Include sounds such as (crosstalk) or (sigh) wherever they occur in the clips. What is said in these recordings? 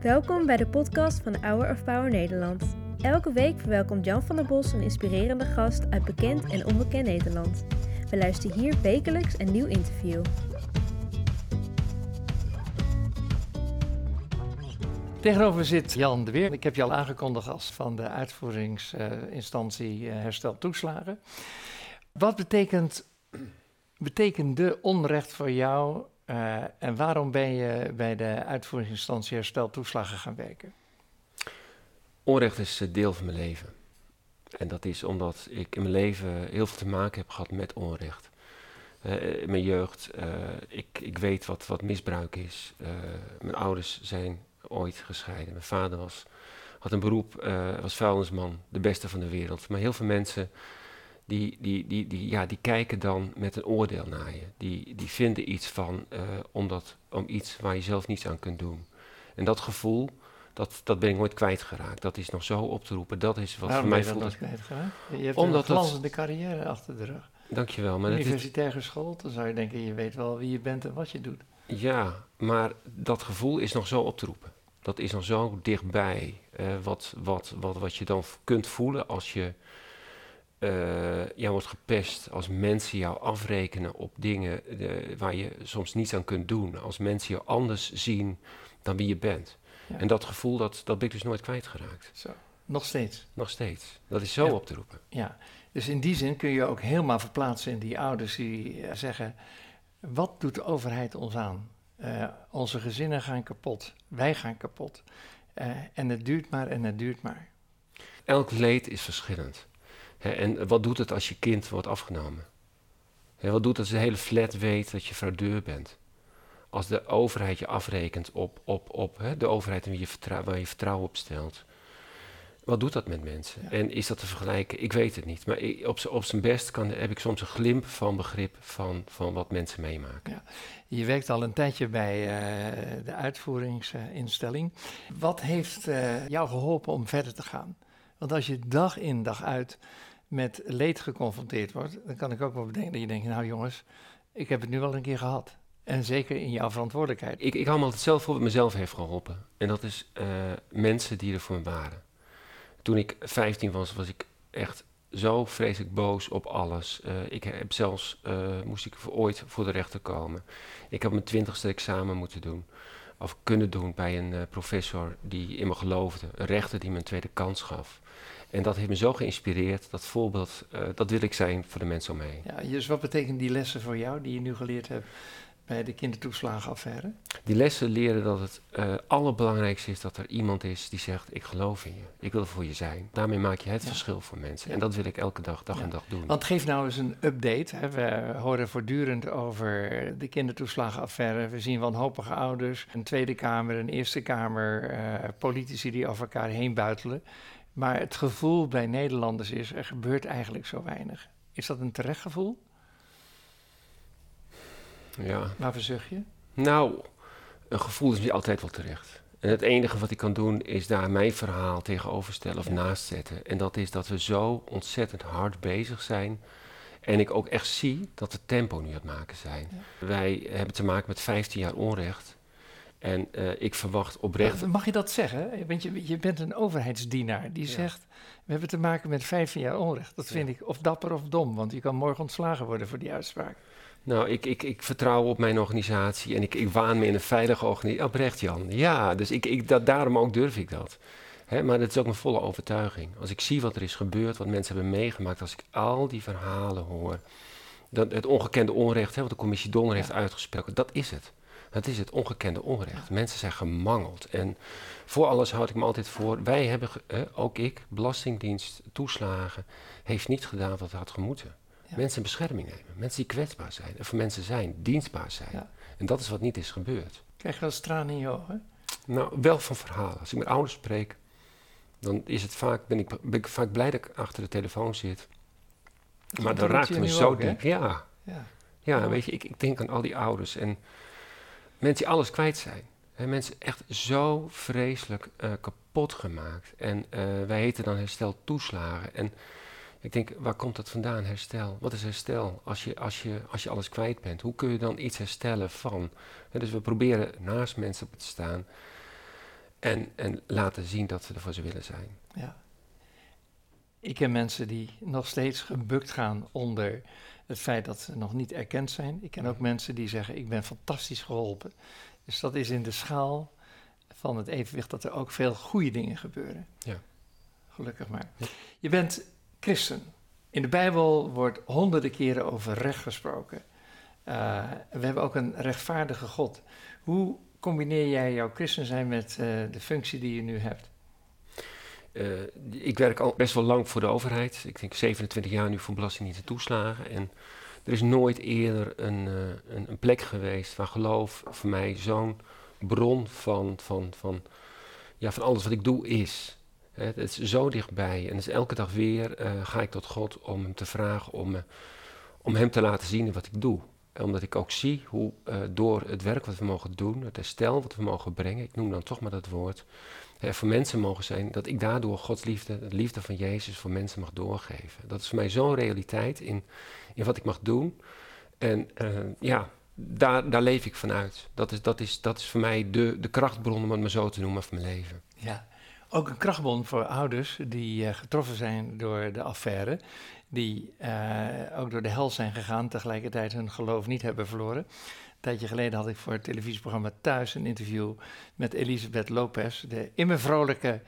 Welkom bij de podcast van Hour of Power Nederland. Elke week verwelkomt Jan van der Bos een inspirerende gast uit bekend en onbekend Nederland. We luisteren hier wekelijks een nieuw interview. Tegenover zit Jan de Weer. Ik heb je al aangekondigd als van de uitvoeringsinstantie uh, Herstel Toeslagen. Wat betekent, betekende onrecht voor jou uh, en waarom ben je bij de uitvoeringsinstantie Herstel Toeslagen gaan werken? Onrecht is een deel van mijn leven. En dat is omdat ik in mijn leven heel veel te maken heb gehad met onrecht. In mijn jeugd, ik, ik weet wat, wat misbruik is. Mijn ouders zijn ooit gescheiden. Mijn vader was, had een beroep, was vuilnisman, de beste van de wereld. Maar heel veel mensen die, die, die, die, ja, die kijken dan met een oordeel naar je. Die, die vinden iets van, omdat, om iets waar je zelf niets aan kunt doen. En dat gevoel, dat, dat ben ik nooit kwijtgeraakt. Dat is nog zo op te roepen. Dat is wat Waarom voor mij ben je dat voelt. nooit kwijtgeraakt? Je hebt Omdat een dat- glanzende carrière achter de rug. Dankjewel. Maar dat is, Universitair geschoold, dan zou je denken, je weet wel wie je bent en wat je doet. ja, maar dat gevoel is nog zo op te roepen. Dat is nog zo dichtbij. eh, wat, wat, wat, wat je dan kunt voelen als je eh, ja, wordt gepest. Als mensen jou afrekenen op dingen eh, waar je soms niets aan kunt doen. Als mensen je anders zien dan wie je bent. Ja. En dat gevoel, dat, dat ben ik dus nooit kwijtgeraakt. Zo, nog steeds. Nog steeds. Dat is zo Ja. op te roepen. Ja, dus in die zin kun je ook helemaal verplaatsen in die ouders die eh, zeggen: wat doet de overheid ons aan? Onze gezinnen gaan kapot, wij gaan kapot. En het duurt maar en het duurt maar. Elk leed is verschillend. En wat doet het als je kind wordt afgenomen? Wat doet het als de hele flat weet dat je fraudeur bent? Als de overheid je afrekent op, op, op hè, de overheid wie je vertrou- waar je vertrouwen op stelt. Wat doet dat met mensen? Ja. En is dat te vergelijken? Ik weet het niet. Maar ik- op, op zijn best kan, heb ik soms een glimp van begrip van, van wat mensen meemaken. Je werkt al een tijdje bij eh, de uitvoeringsinstelling. Wat heeft eh, jou geholpen om verder te gaan? Want als je dag in dag uit met leed geconfronteerd wordt, dan kan ik ook wel bedenken dat je denkt: nou jongens, ik heb het nu al een keer gehad. En zeker in jouw verantwoordelijkheid. Ik, ik hou altijd zelf voor wat mezelf heeft geholpen. En dat is eh, mensen die er voor me waren. Toen ik 15 was, was ik echt zo vreselijk boos op alles. Eh, ik heb zelfs, eh, moest ik voor ooit voor de rechter komen. Ik heb mijn twintigste examen moeten doen. Of kunnen doen bij een professor die in me geloofde. Een rechter die me een tweede kans gaf. En dat heeft me zo geïnspireerd. Dat voorbeeld, eh, dat wil ik zijn voor de mensen om me heen. Ja, dus wat betekenen die lessen voor jou die je nu geleerd hebt bij de kindertoeslagenaffaire? Die lessen leren dat het eh allerbelangrijkste is dat er iemand is die zegt: Ik geloof in je, ik wil voor je zijn. Daarmee maak je het Ja. verschil voor mensen. En dat wil ik elke dag, dag Ja. en dag doen. Want geef nou eens een update. Hè. We horen voortdurend over de kindertoeslagenaffaire. We zien wanhopige ouders, een Tweede Kamer, een Eerste Kamer, eh, politici die over elkaar heen buitelen. Maar het gevoel bij Nederlanders is, er gebeurt eigenlijk zo weinig. Is dat een terecht gevoel? Ja. Waarvoor zucht je? Nou, een gevoel is niet altijd wel terecht. En het enige wat ik kan doen is daar mijn verhaal tegenover stellen of Ja. naast zetten. En dat is dat we zo ontzettend hard bezig zijn. En ik ook echt zie dat we tempo nu aan het maken zijn. Wij hebben te maken met 15 jaar onrecht. En eh, ik verwacht oprecht Mag je dat zeggen? Want je, je bent een overheidsdienaar die Ja. zegt... we hebben te maken met 15 jaar onrecht. Dat vind Ja. ik of dapper of dom, want je kan morgen ontslagen worden voor die uitspraak. Nou, ik, ik, ik vertrouw op mijn organisatie en ik, ik waan me in een veilige organisatie. Oprecht, Jan. Ja, dus ik, ik, dat, daarom ook durf ik dat. Hè, maar dat is ook mijn volle overtuiging. Als ik zie wat er is gebeurd, wat mensen hebben meegemaakt, als ik al die verhalen hoor. Dat, het ongekende onrecht, hè, wat de commissie Donner heeft uitgesproken, dat is het. Dat is het ongekende onrecht. Mensen zijn gemangeld. En voor alles houd ik me altijd voor. Wij hebben, ook ik, Belastingdienst, toeslagen, heeft niet gedaan wat het had gemoeten. Ja. Mensen in bescherming nemen. Mensen die kwetsbaar zijn. Of mensen zijn, dienstbaar zijn. Ja. En dat is wat niet is gebeurd. Krijg je wel tranen in je ogen? Nou, wel van verhalen. Als ik met ouders spreek, dan is het vaak, ben, ik, ben ik vaak blij dat ik achter de telefoon zit. Maar dat doet raakt me zo ook, diep. Ja, Ja. ja Ja. weet je, ik, ik denk aan al die ouders en mensen die alles kwijt zijn. Mensen echt zo vreselijk eh, kapot gemaakt. En eh, wij heten dan herstel toeslagen. En Ik denk, waar komt dat vandaan, herstel? Wat is herstel als je, als je, als je alles kwijt bent? Hoe kun je dan iets herstellen van? Dus we proberen naast mensen op te staan en, en laten zien dat ze er voor ze willen zijn. Ja. Ik ken mensen die nog steeds gebukt gaan onder het feit dat ze nog niet erkend zijn. Ik ken ook mensen die zeggen, ik ben fantastisch geholpen. Dus dat is in de schaal van het evenwicht dat er ook veel goede dingen gebeuren. Ja. Gelukkig maar. Je bent christen. In de Bijbel wordt honderden keren over recht gesproken. Uh, we hebben ook een rechtvaardige God. Hoe combineer jij jouw christen zijn met uh, de functie die je nu hebt? Uh, ik werk al best wel lang voor de overheid. Ik denk 27 jaar nu voor belastingdienst en toeslagen. En er is nooit eerder een, uh, een, een, plek geweest waar geloof voor mij zo'n bron van, van, van, ja, van alles wat ik doe is. Het is zo dichtbij. En dus elke dag weer uh, ga ik tot God om hem te vragen om, om hem te laten zien wat ik doe. Omdat ik ook zie hoe door het werk wat we mogen doen, het herstel wat we mogen brengen, ik noem dan toch maar dat woord, voor mensen mogen zijn, dat ik daardoor Gods liefde, de liefde van Jezus voor mensen mag doorgeven. Dat is voor mij zo'n realiteit in, in wat ik mag doen. En uh, ja, daar, daar leef ik vanuit. Dat is, dat is, dat is voor mij de, de krachtbron, om het maar zo te noemen, van mijn leven. Ja, ook een krachtbron voor ouders die uh, getroffen zijn door de affaire. Die uh, ook door de hel zijn gegaan, tegelijkertijd hun geloof niet hebben verloren tijdje geleden had ik voor het televisieprogramma Thuis een interview met Elisabeth Lopez, de immer vrolijke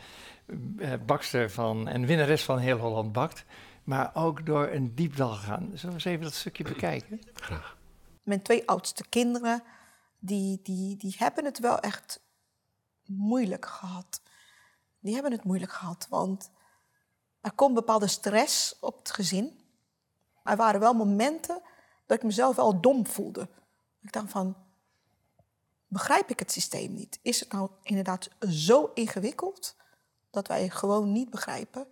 uh, bakster van en winnares van Heel Holland Bakt. Maar ook door een diep dal gegaan. Zullen we eens even dat stukje bekijken? Graag. Mijn twee oudste kinderen, die, die, die hebben het wel echt moeilijk gehad. Die hebben het moeilijk gehad, want er komt bepaalde stress op het gezin. Er waren wel momenten dat ik mezelf wel dom voelde. Ik dacht van, begrijp ik het systeem niet? Is het nou inderdaad zo ingewikkeld dat wij gewoon niet begrijpen?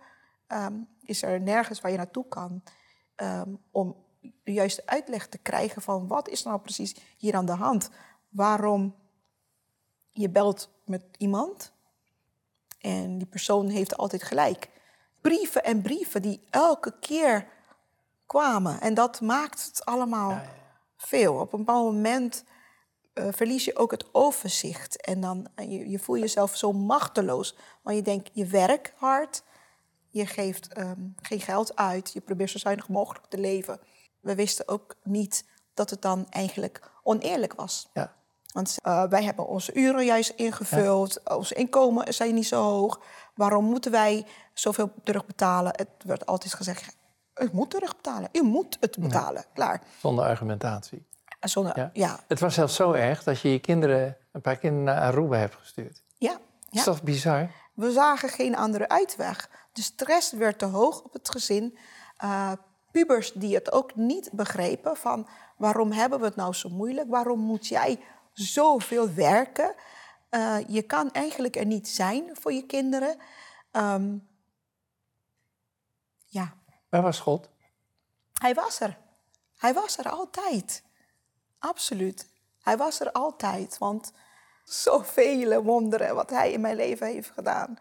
Um, is er nergens waar je naartoe kan um, om de juiste uitleg te krijgen van wat is nou precies hier aan de hand? Waarom je belt met iemand en die persoon heeft altijd gelijk. Brieven en brieven die elke keer kwamen en dat maakt het allemaal veel. Op een bepaald moment uh, verlies je ook het overzicht. En dan uh, je, je voel jezelf zo machteloos. Want je denkt, je werkt hard, je geeft um, geen geld uit, je probeert zo zuinig mogelijk te leven. We wisten ook niet dat het dan eigenlijk oneerlijk was. Ja. Want uh, wij hebben onze uren juist ingevuld, ja. onze inkomen zijn niet zo hoog. Waarom moeten wij zoveel terugbetalen? Het werd altijd gezegd, u moet terugbetalen. U moet het betalen. Ja. Klaar. Zonder argumentatie. Zonder, ja. ja. Het was zelfs zo erg dat je je kinderen, een paar kinderen naar Aruba hebt gestuurd. Ja. ja. Is toch bizar? We zagen geen andere uitweg. De stress werd te hoog op het gezin. Uh, pubers die het ook niet begrepen van waarom hebben we het nou zo moeilijk? Waarom moet jij zoveel werken? Uh, je kan eigenlijk er niet zijn voor je kinderen. Um, ja, Waar was God? Hij was er. Hij was er altijd. Absoluut. Hij was er altijd. Want zoveel wonderen wat hij in mijn leven heeft gedaan.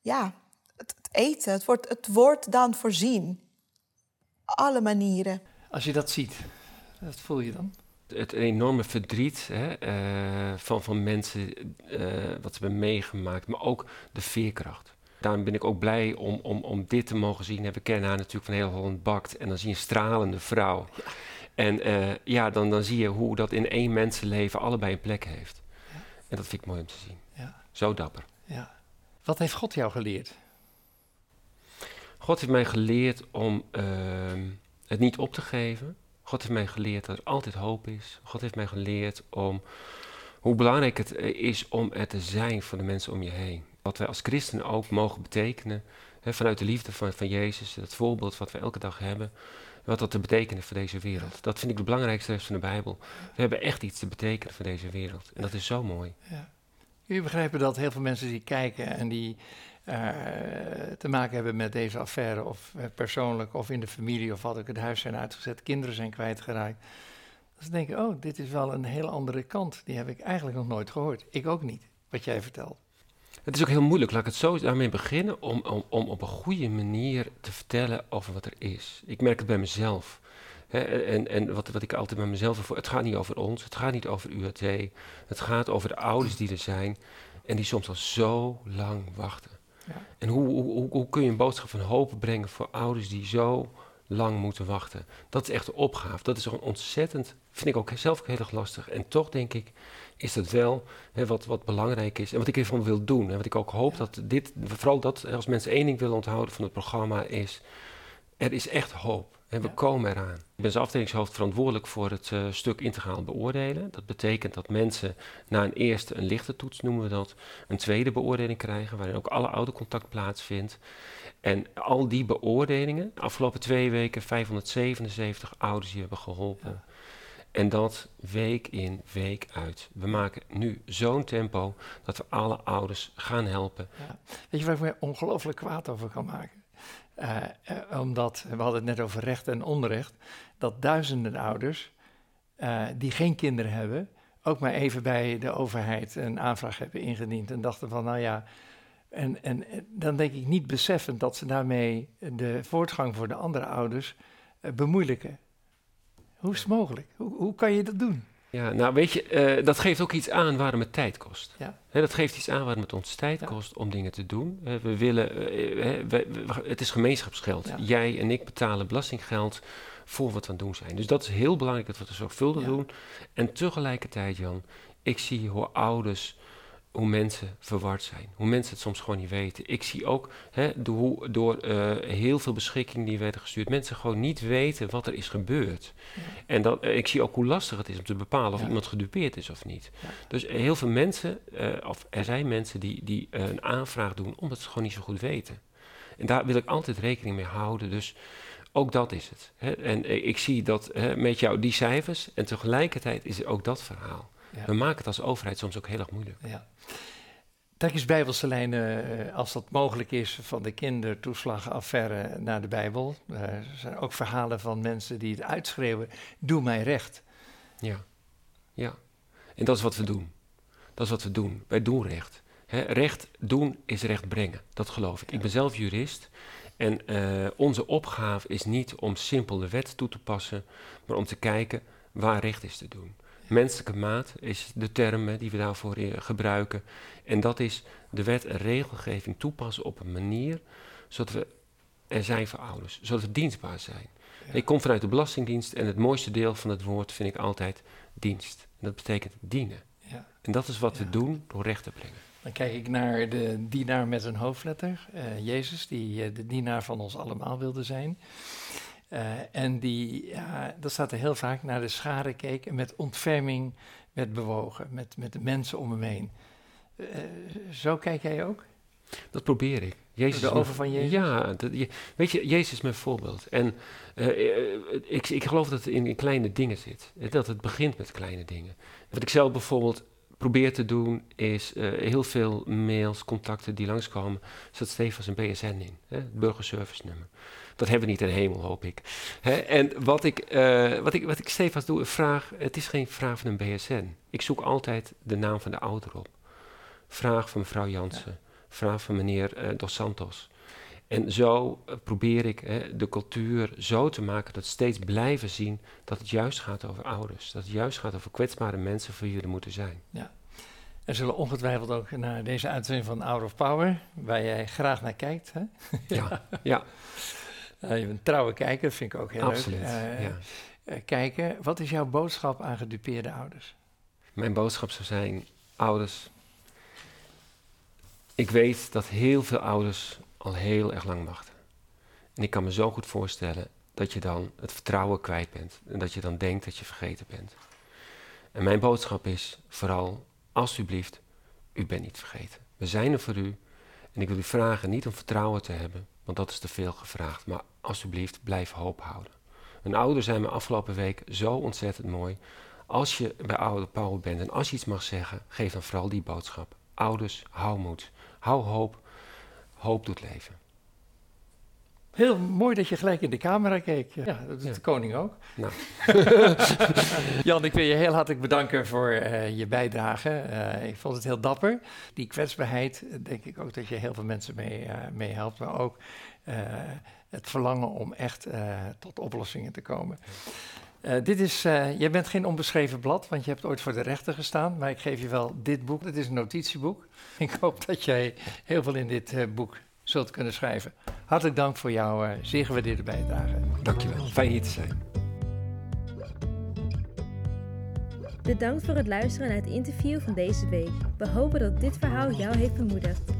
Ja, het, het eten, het wordt, het wordt dan voorzien. Alle manieren. Als je dat ziet, wat voel je dan? Het enorme verdriet hè, uh, van, van mensen, uh, wat ze hebben meegemaakt, maar ook de veerkracht. Daarom ben ik ook blij om, om, om dit te mogen zien. We kennen haar natuurlijk van heel Holland Bakt. En dan zie je een stralende vrouw. Ja. En uh, ja, dan, dan zie je hoe dat in één mensenleven allebei een plek heeft. Ja. En dat vind ik mooi om te zien. Ja. Zo dapper. Ja. Wat heeft God jou geleerd? God heeft mij geleerd om uh, het niet op te geven. God heeft mij geleerd dat er altijd hoop is. God heeft mij geleerd om hoe belangrijk het is om er te zijn voor de mensen om je heen. Wat wij als christenen ook mogen betekenen, hè, vanuit de liefde van, van Jezus, dat voorbeeld wat we elke dag hebben, wat dat te betekenen voor deze wereld. Dat vind ik de belangrijkste rest van de Bijbel. We hebben echt iets te betekenen voor deze wereld. En dat is zo mooi. Ja. Jullie begrijpen dat heel veel mensen die kijken en die uh, te maken hebben met deze affaire, of uh, persoonlijk of in de familie, of wat ook het huis zijn uitgezet, kinderen zijn kwijtgeraakt. Dat ze denken, oh, dit is wel een heel andere kant. Die heb ik eigenlijk nog nooit gehoord. Ik ook niet, wat jij vertelt. Het is ook heel moeilijk, laat ik het zo daarmee beginnen, om, om, om op een goede manier te vertellen over wat er is. Ik merk het bij mezelf. Hè, en en wat, wat ik altijd bij mezelf voor. Het gaat niet over ons, het gaat niet over UAT. Het gaat over de ouders die er zijn en die soms al zo lang wachten. Ja. En hoe, hoe, hoe, hoe kun je een boodschap van hoop brengen voor ouders die zo lang moeten wachten? Dat is echt de opgave. Dat is gewoon ontzettend, vind ik ook zelf heel erg lastig. En toch denk ik, is dat wel hè, wat, wat belangrijk is. En wat ik ervan wil doen. En wat ik ook hoop dat dit, vooral dat als mensen één ding willen onthouden van het programma, is er is echt hoop. En we Ja. komen eraan. Ik ben als afdelingshoofd verantwoordelijk voor het eh, stuk integraal beoordelen. Dat betekent dat mensen na een eerste, een lichte toets noemen we dat, een tweede beoordeling krijgen, waarin ook alle oudercontact plaatsvindt. En al die beoordelingen, de afgelopen twee weken 577 ouders die hebben geholpen. Ja. En dat week in, week uit. We maken nu zo'n tempo dat we alle ouders gaan helpen. Weet je waar ik me ongelooflijk kwaad over kan maken? Eh, eh, omdat, we hadden het net over recht en onrecht, dat duizenden ouders eh, die geen kinderen hebben, ook maar even bij de overheid een aanvraag hebben ingediend en dachten van, nou ja, en, en dan denk ik niet beseffend dat ze daarmee de voortgang voor de andere ouders bemoeilijken. Hoe is het mogelijk? Hoe, hoe kan je dat doen? Ja, nou weet je, eh, dat geeft ook iets aan waarom het tijd kost. Ja. Dat geeft iets aan waarom het ons tijd Ja. kost om dingen te doen. We willen, eh, hè, we- we- het is gemeenschapsgeld. Ja. Jij en ik betalen belastinggeld voor wat we aan het doen zijn. Dus dat is heel belangrijk dat we het zorgvuldig doen. En tegelijkertijd, Jan, ik zie hoe ouders, hoe mensen verward zijn. Hoe mensen het soms gewoon niet weten. Ik zie ook hè, door, door eh, heel veel beschikkingen die werden gestuurd, mensen gewoon niet weten wat er is gebeurd. En dat, eh, ik zie ook hoe lastig het is om te bepalen of Ja. iemand gedupeerd is of niet. Ja. Dus heel veel mensen, eh, of er zijn mensen die, die een aanvraag doen omdat ze het gewoon niet zo goed weten. En daar wil ik altijd rekening mee houden. Dus ook dat is het. Hè. En ik zie dat met jou die cijfers en tegelijkertijd is er ook dat verhaal. Ja. We maken het als overheid soms ook heel erg moeilijk. Ja. Trek eens bijbelse lijnen, eh, als dat mogelijk is, van de kindertoeslagaffaire naar de Bijbel. Eh, er zijn ook verhalen van mensen die het uitschreeuwen, doe mij recht. Ja, ja. En dat is wat we doen. Dat is wat we doen. Wij doen recht. Recht doen is recht brengen. Dat geloof ik. Ik ben zelf jurist. En eh, onze opgave is niet om simpel de wet toe te passen, maar om te kijken waar recht is te doen. Menselijke maat is de term die we daarvoor eh, gebruiken. En dat is de wet en regelgeving toepassen op een manier zodat we er zijn voor ouders, zodat we dienstbaar zijn. Ja. Ik kom vanuit de Belastingdienst en het mooiste deel van het woord vind ik altijd dienst. En dat betekent dienen. Ja. En dat is wat Ja. we doen door recht te brengen. Dan kijk ik naar de dienaar met een hoofdletter, eh, Jezus, die eh, de dienaar van ons allemaal wilde zijn. Eh, en die, ja, dat staat er heel vaak, naar de schade keek en met ontferming werd bewogen, met, met de mensen om hem heen. Eh, zo kijk jij ook? Dat probeer ik. Jezus De oven van Jezus? Ja, dat, je- weet je, Jezus is mijn voorbeeld. En eh, ik, ik geloof dat het in, in kleine dingen zit. Dat het begint met kleine dingen. Wat ik zelf bijvoorbeeld probeer te doen, is heel veel mails, contacten die langskomen, zet Stefans een BSN in, hè, het burgerservice nummer. Dat hebben we niet in de hemel, hoop ik. Hè, en wat ik, eh, wat, ik, wat ik doe, vraag, het is geen vraag van een BSN. Ik zoek altijd de naam van de ouder op. Vraag van mevrouw Jansen, vraag van meneer eh, Dos Santos. En zo eh, probeer ik hè, de cultuur zo te maken dat steeds blijven zien dat het juist gaat over ouders. Dat het juist gaat over kwetsbare mensen voor wie er moeten zijn. Er zullen ongetwijfeld ook naar deze uitzending van Hour of Power, waar jij graag naar kijkt. Hè? Ja, ja (laughs) Eh, je bent een trouwe kijker, dat vind ik ook heel absoluut. leuk. Eh, ja. eh, kijken, wat is jouw boodschap aan gedupeerde ouders? Mijn boodschap zou zijn, ouders. Ik weet dat heel veel ouders al heel erg lang wachten. En ik kan me zo goed voorstellen dat je dan het vertrouwen kwijt bent. En dat je dan denkt dat je vergeten bent. En mijn boodschap is vooral, alsjeblieft, u bent niet vergeten. We zijn er voor u. En ik wil u vragen niet om vertrouwen te hebben, want dat is te veel gevraagd. Maar alsjeblieft, blijf hoop houden. Een ouder zei me afgelopen week zo ontzettend mooi. Als je bij oude Paul bent en als je iets mag zeggen, geef dan vooral die boodschap. Ouders, hou moed. Hou hoop. Hoop doet leven. Heel mooi dat je gelijk in de camera keek. Ja, dat doet Ja. de koning ook. Nou. (laughs) Jan, ik wil je heel hartelijk bedanken voor eh, je bijdrage. Eh, ik vond het heel dapper. Die kwetsbaarheid, eh, denk ik ook dat je heel veel mensen mee, mee helpt. Maar ook het verlangen om echt eh, tot oplossingen te komen. Eh, dit is, eh, jij bent geen onbeschreven blad, want je hebt ooit voor de rechter gestaan. Maar ik geef je wel dit boek. Het is een notitieboek. (laughs) Ik hoop dat jij heel veel in dit eh, boek zult kunnen schrijven. Hartelijk dank voor jouw eh, zeer gewaardeerde bijdrage. Dankjewel. Fijn hier te zijn. Bedankt voor het luisteren naar het interview van deze week. We hopen dat dit verhaal jou heeft bemoedigd.